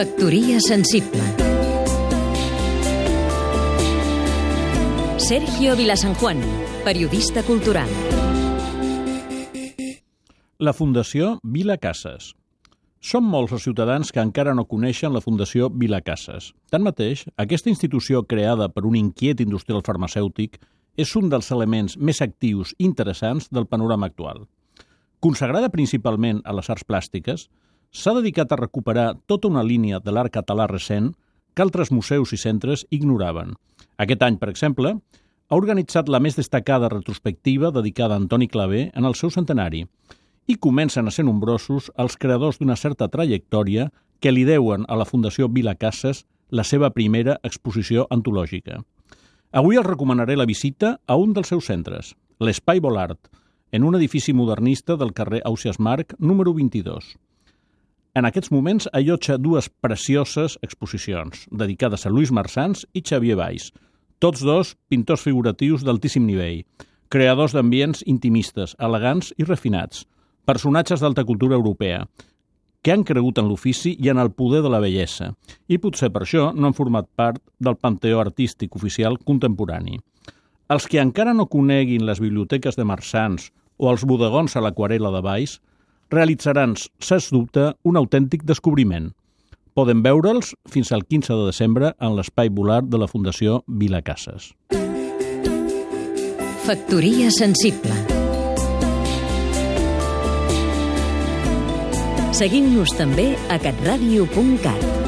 Factoria sensible Sergio Vilasanjuan, periodista cultural La Fundació Vila Casas Són molts els ciutadans que encara no coneixen la Fundació Vila Casas. Tanmateix, aquesta institució creada per un inquiet industrial farmacèutic és un dels elements més actius i interessants del panorama actual. Consagrada principalment a les arts plàstiques, s'ha dedicat a recuperar tota una línia de l'art català recent que altres museus i centres ignoraven. Aquest any, per exemple, ha organitzat la més destacada retrospectiva dedicada a Antoni Clavé en el seu centenari i comencen a ser nombrosos els creadors d'una certa trajectòria que li deuen a la Fundació Vila Casas la seva primera exposició antològica. Avui els recomanaré la visita a un dels seus centres, l'Espai Volart, en un edifici modernista del carrer Ausias Marc, número 22. En aquests moments allotja dues precioses exposicions, dedicades a Lluís Marsans i Xavier Valls, tots dos pintors figuratius d'altíssim nivell, creadors d'ambients intimistes, elegants i refinats, personatges d'alta cultura europea, que han cregut en l'ofici i en el poder de la bellesa, i potser per això no han format part del panteó artístic oficial contemporani. Els que encara no coneguin les biblioteques de Marsans o els bodegons a l'aquarela de Valls realitzaran, sens dubte, un autèntic descobriment. Poden veure'ls fins al 15 de desembre en l'espai volar de la Fundació Vila Casas. Factoria sensible Seguim-nos també a catradio.cat